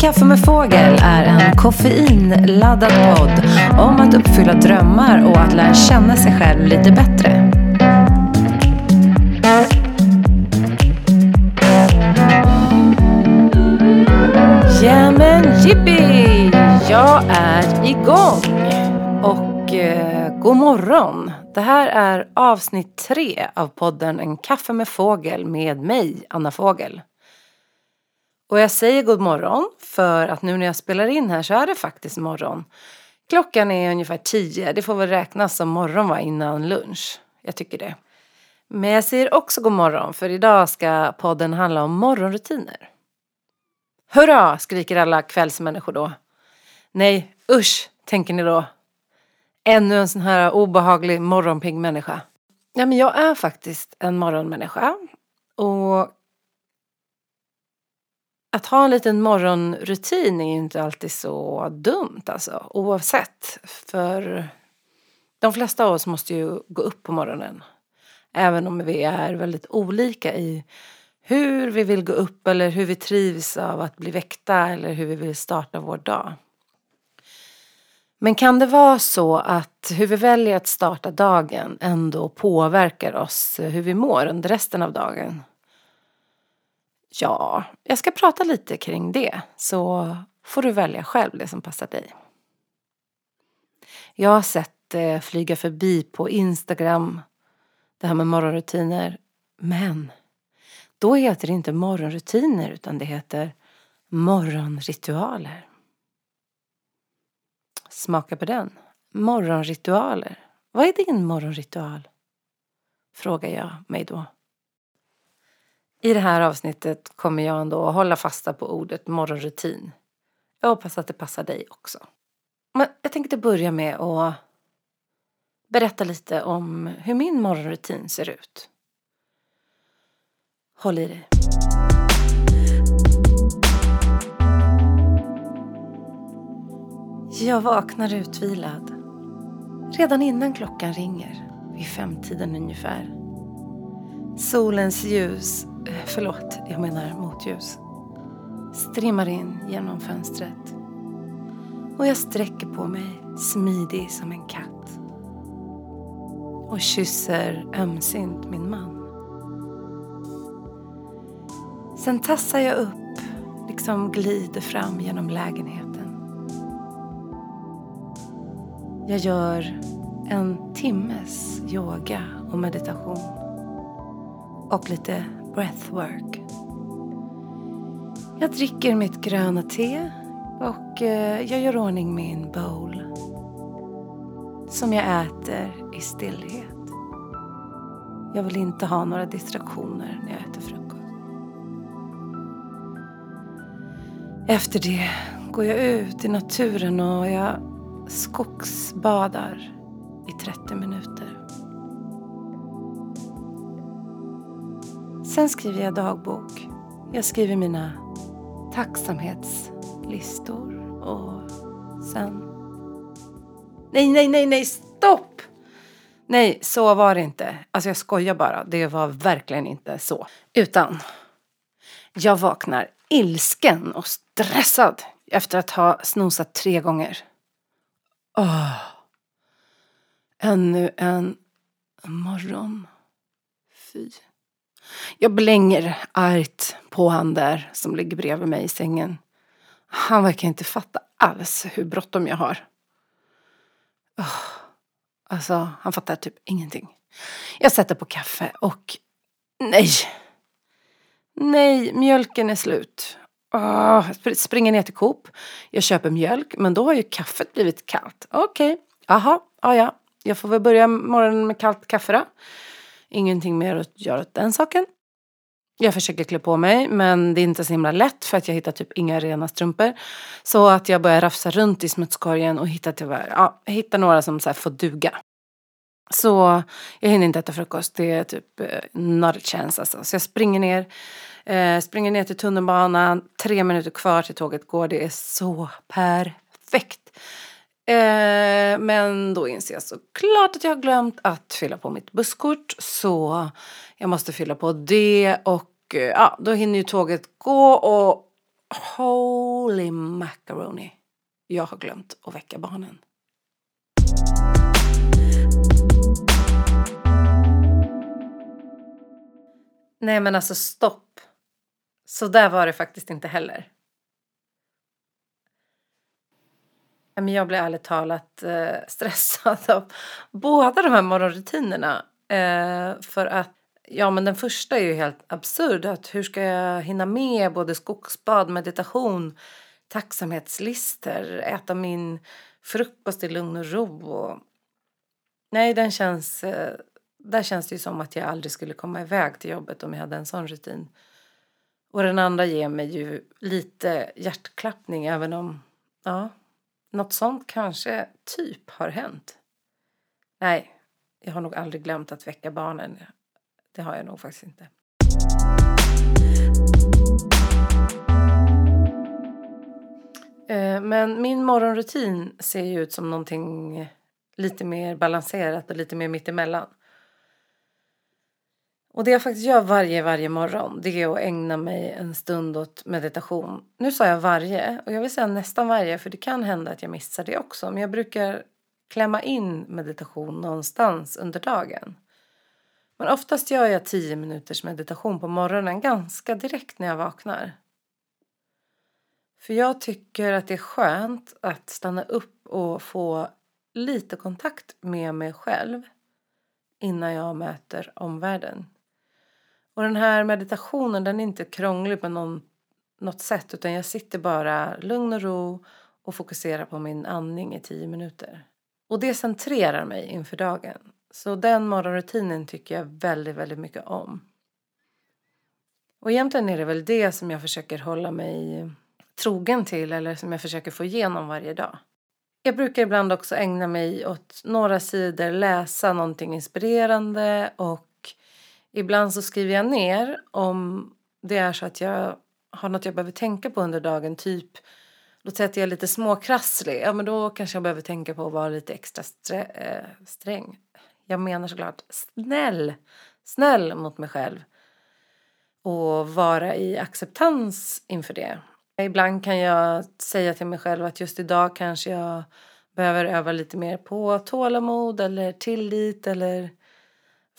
kaffe med fågel är en koffeinladdad podd om att uppfylla drömmar och att lära känna sig själv lite bättre. Jamen jippi! Jag är igång! Och eh, god morgon! Det här är avsnitt tre av podden En kaffe med fågel med mig, Anna Fågel. Och jag säger god morgon för att nu när jag spelar in här så är det faktiskt morgon. Klockan är ungefär tio, det får väl räknas som morgon va, innan lunch. Jag tycker det. Men jag säger också god morgon för idag ska podden handla om morgonrutiner. Hurra, skriker alla kvällsmänniskor då. Nej, usch, tänker ni då. Ännu en sån här obehaglig morgonpigg människa. Ja, men jag är faktiskt en morgonmänniska. Och att ha en liten morgonrutin är ju inte alltid så dumt alltså, oavsett. För de flesta av oss måste ju gå upp på morgonen. Även om vi är väldigt olika i hur vi vill gå upp eller hur vi trivs av att bli väckta eller hur vi vill starta vår dag. Men kan det vara så att hur vi väljer att starta dagen ändå påverkar oss hur vi mår under resten av dagen? Ja, jag ska prata lite kring det så får du välja själv det som passar dig. Jag har sett eh, flyga förbi på Instagram det här med morgonrutiner. Men då heter det inte morgonrutiner utan det heter morgonritualer. Smaka på den. Morgonritualer. Vad är din morgonritual? Frågar jag mig då. I det här avsnittet kommer jag ändå att hålla fasta på ordet morgonrutin. Jag hoppas att det passar dig också. Men jag tänkte börja med att berätta lite om hur min morgonrutin ser ut. Håll i dig. Jag vaknar utvilad. Redan innan klockan ringer, vid femtiden ungefär. Solens ljus, Eh, förlåt, jag menar motljus, strimmar in genom fönstret. Och jag sträcker på mig, smidig som en katt. Och kysser ömsint min man. Sen tassar jag upp, liksom glider fram genom lägenheten. Jag gör en timmes yoga och meditation. Och lite breathwork. Jag dricker mitt gröna te och eh, jag gör ordning min bowl. Som jag äter i stillhet. Jag vill inte ha några distraktioner när jag äter frukost. Efter det går jag ut i naturen och jag skogsbadar i 30 minuter. Sen skriver jag dagbok. Jag skriver mina tacksamhetslistor och sen... Nej, nej, nej, nej, stopp! Nej, så var det inte. Alltså jag skojar bara. Det var verkligen inte så. Utan jag vaknar ilsken och stressad efter att ha snosat tre gånger. Åh. Ännu en morgon. Fy. Jag blänger argt på han där som ligger bredvid mig i sängen. Han verkar inte fatta alls hur bråttom jag har. Oh. Alltså, han fattar typ ingenting. Jag sätter på kaffe och nej. Nej, mjölken är slut. Oh, springer ner till Coop. Jag köper mjölk, men då har ju kaffet blivit kallt. Okej, okay. aha, ja, ja. Jag får väl börja morgonen med kallt kaffe då. Ingenting mer att göra åt den saken. Jag försöker klä på mig men det är inte så himla lätt för att jag hittar typ inga rena strumpor. Så att jag börjar rafsa runt i smutskorgen och hittar tyvärr, ja, hittar några som så får duga. Så jag hinner inte äta frukost, det är typ eh, not a chance alltså. Så jag springer ner, eh, springer ner till tunnelbanan, tre minuter kvar till tåget går, det är så perfekt. Eh, men då inser jag såklart att jag har glömt att fylla på mitt busskort. Så jag måste fylla på det och eh, ja, då hinner ju tåget gå och holy macaroni. Jag har glömt att väcka barnen. Nej men alltså stopp. Så där var det faktiskt inte heller. Jag blir ärligt talat eh, stressad av båda de här morgonrutinerna. Eh, för att, ja men den första är ju helt absurd. Att hur ska jag hinna med både skogsbad, meditation, tacksamhetslister, äta min frukost i lugn och ro. Och... Nej, den känns, eh, där känns det ju som att jag aldrig skulle komma iväg till jobbet om jag hade en sån rutin. Och den andra ger mig ju lite hjärtklappning även om, ja, något sånt kanske typ har hänt. Nej, jag har nog aldrig glömt att väcka barnen. Det har jag nog faktiskt inte. Eh, men min morgonrutin ser ju ut som någonting lite mer balanserat och lite mer mittemellan. Och det jag faktiskt gör varje, varje morgon det är att ägna mig en stund åt meditation. Nu sa jag varje och jag vill säga nästan varje för det kan hända att jag missar det också. Men jag brukar klämma in meditation någonstans under dagen. Men oftast gör jag tio minuters meditation på morgonen ganska direkt när jag vaknar. För jag tycker att det är skönt att stanna upp och få lite kontakt med mig själv innan jag möter omvärlden. Och den här meditationen den är inte krånglig på någon, något sätt utan jag sitter bara lugn och ro och fokuserar på min andning i tio minuter. Och det centrerar mig inför dagen. Så den morgonrutinen tycker jag väldigt, väldigt mycket om. Och egentligen är det väl det som jag försöker hålla mig trogen till eller som jag försöker få igenom varje dag. Jag brukar ibland också ägna mig åt några sidor, läsa någonting inspirerande och ibland så skriver jag ner om det är så att jag har något jag behöver tänka på under dagen. Typ, låt säga att jag är lite småkrasslig. Ja, men då kanske jag behöver tänka på att vara lite extra strä, äh, sträng. Jag menar såklart snäll. Snäll mot mig själv. Och vara i acceptans inför det. Ibland kan jag säga till mig själv att just idag kanske jag behöver öva lite mer på tålamod eller tillit eller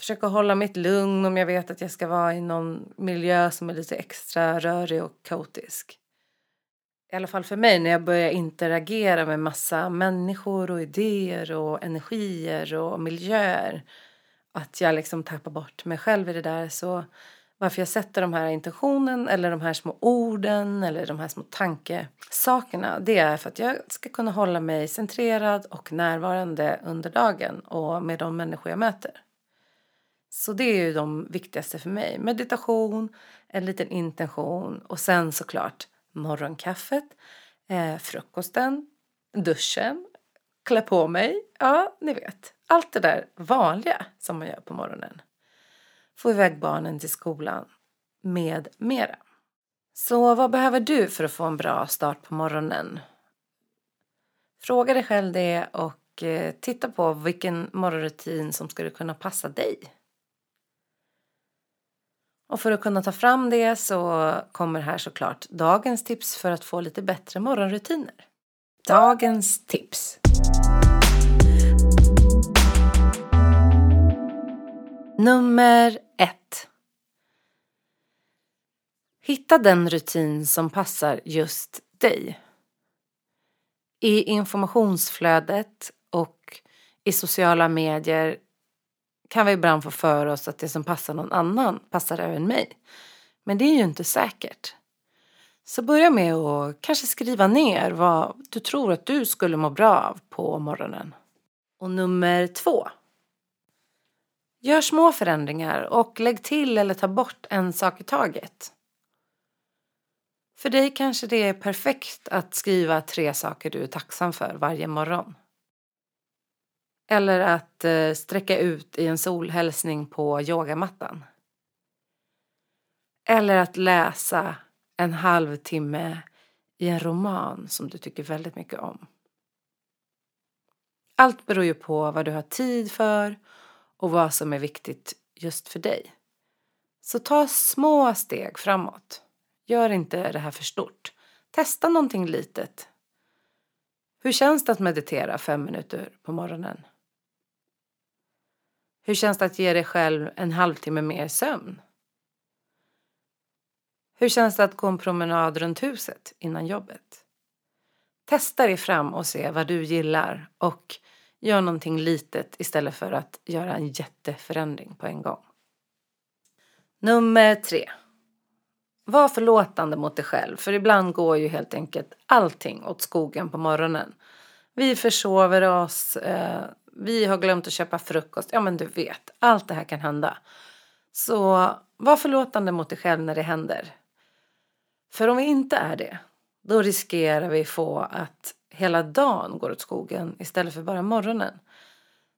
försöka hålla mitt lugn om jag vet att jag ska vara i någon miljö som är lite extra rörig och kaotisk. I alla fall för mig när jag börjar interagera med massa människor och idéer och energier och miljöer. Att jag liksom tappar bort mig själv i det där. Så varför jag sätter de här intentionen eller de här små orden eller de här små tankesakerna det är för att jag ska kunna hålla mig centrerad och närvarande under dagen och med de människor jag möter. Så det är ju de viktigaste för mig. Meditation, en liten intention och sen såklart morgonkaffet, eh, frukosten, duschen, klä på mig. Ja, ni vet. Allt det där vanliga som man gör på morgonen. Få iväg barnen till skolan med mera. Så vad behöver du för att få en bra start på morgonen? Fråga dig själv det och eh, titta på vilken morgonrutin som skulle kunna passa dig. Och för att kunna ta fram det så kommer här såklart dagens tips för att få lite bättre morgonrutiner. Dagens tips. Nummer ett. Hitta den rutin som passar just dig. I informationsflödet och i sociala medier kan vi ibland få för oss att det som passar någon annan passar även mig. Men det är ju inte säkert. Så börja med att kanske skriva ner vad du tror att du skulle må bra av på morgonen. Och nummer två. Gör små förändringar och lägg till eller ta bort en sak i taget. För dig kanske det är perfekt att skriva tre saker du är tacksam för varje morgon. Eller att eh, sträcka ut i en solhälsning på yogamattan. Eller att läsa en halvtimme i en roman som du tycker väldigt mycket om. Allt beror ju på vad du har tid för och vad som är viktigt just för dig. Så ta små steg framåt. Gör inte det här för stort. Testa någonting litet. Hur känns det att meditera fem minuter på morgonen? Hur känns det att ge dig själv en halvtimme mer sömn? Hur känns det att gå en promenad runt huset innan jobbet? Testa dig fram och se vad du gillar och gör någonting litet istället för att göra en jätteförändring på en gång. Nummer tre. Var förlåtande mot dig själv, för ibland går ju helt enkelt allting åt skogen på morgonen. Vi försover oss, eh, vi har glömt att köpa frukost. Ja, men du vet, allt det här kan hända. Så var förlåtande mot dig själv när det händer. För om vi inte är det, då riskerar vi få att hela dagen går åt skogen istället för bara morgonen.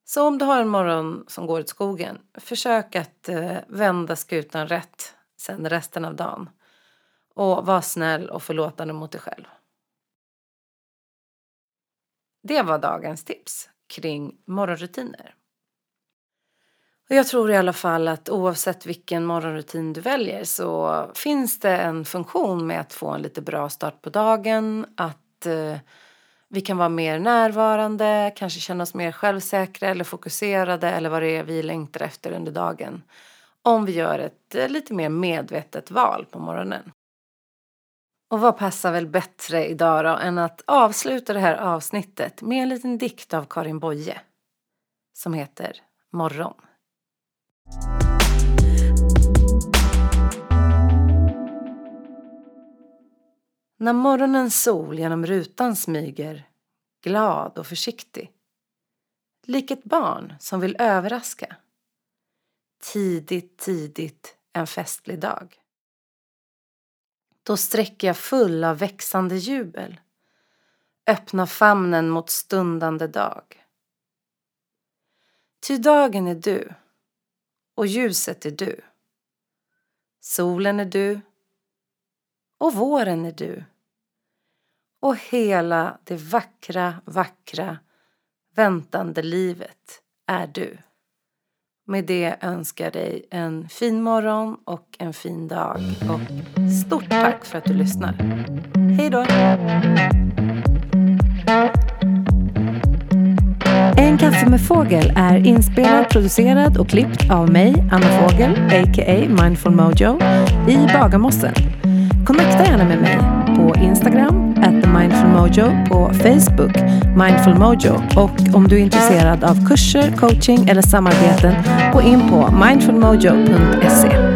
Så om du har en morgon som går åt skogen, försök att eh, vända skutan rätt sen resten av dagen. Och var snäll och förlåtande mot dig själv. Det var dagens tips kring morgonrutiner. Och jag tror i alla fall att oavsett vilken morgonrutin du väljer så finns det en funktion med att få en lite bra start på dagen, att eh, vi kan vara mer närvarande, kanske känna oss mer självsäkra eller fokuserade eller vad det är vi längtar efter under dagen. Om vi gör ett eh, lite mer medvetet val på morgonen. Och vad passar väl bättre idag då än att avsluta det här avsnittet med en liten dikt av Karin Boye som heter Morgon. När morgonens sol genom rutan smyger, glad och försiktig. Lik ett barn som vill överraska. Tidigt, tidigt en festlig dag. Då sträcker jag full av växande jubel. Öppna famnen mot stundande dag. Ty dagen är du och ljuset är du. Solen är du och våren är du. Och hela det vackra, vackra väntande livet är du. Med det önskar jag dig en fin morgon och en fin dag. Och stort tack för att du lyssnar. Hej då! En kaffe med fågel är inspelad, producerad och klippt av mig, Anna Fågel, a.k.a. Mindful Mojo, i Bagarmossen. Connecta gärna med mig på Instagram, Mindful Mojo, på Facebook, Mindful Mojo och om du är intresserad av kurser, coaching eller samarbeten, gå in på mindfulmojo.se.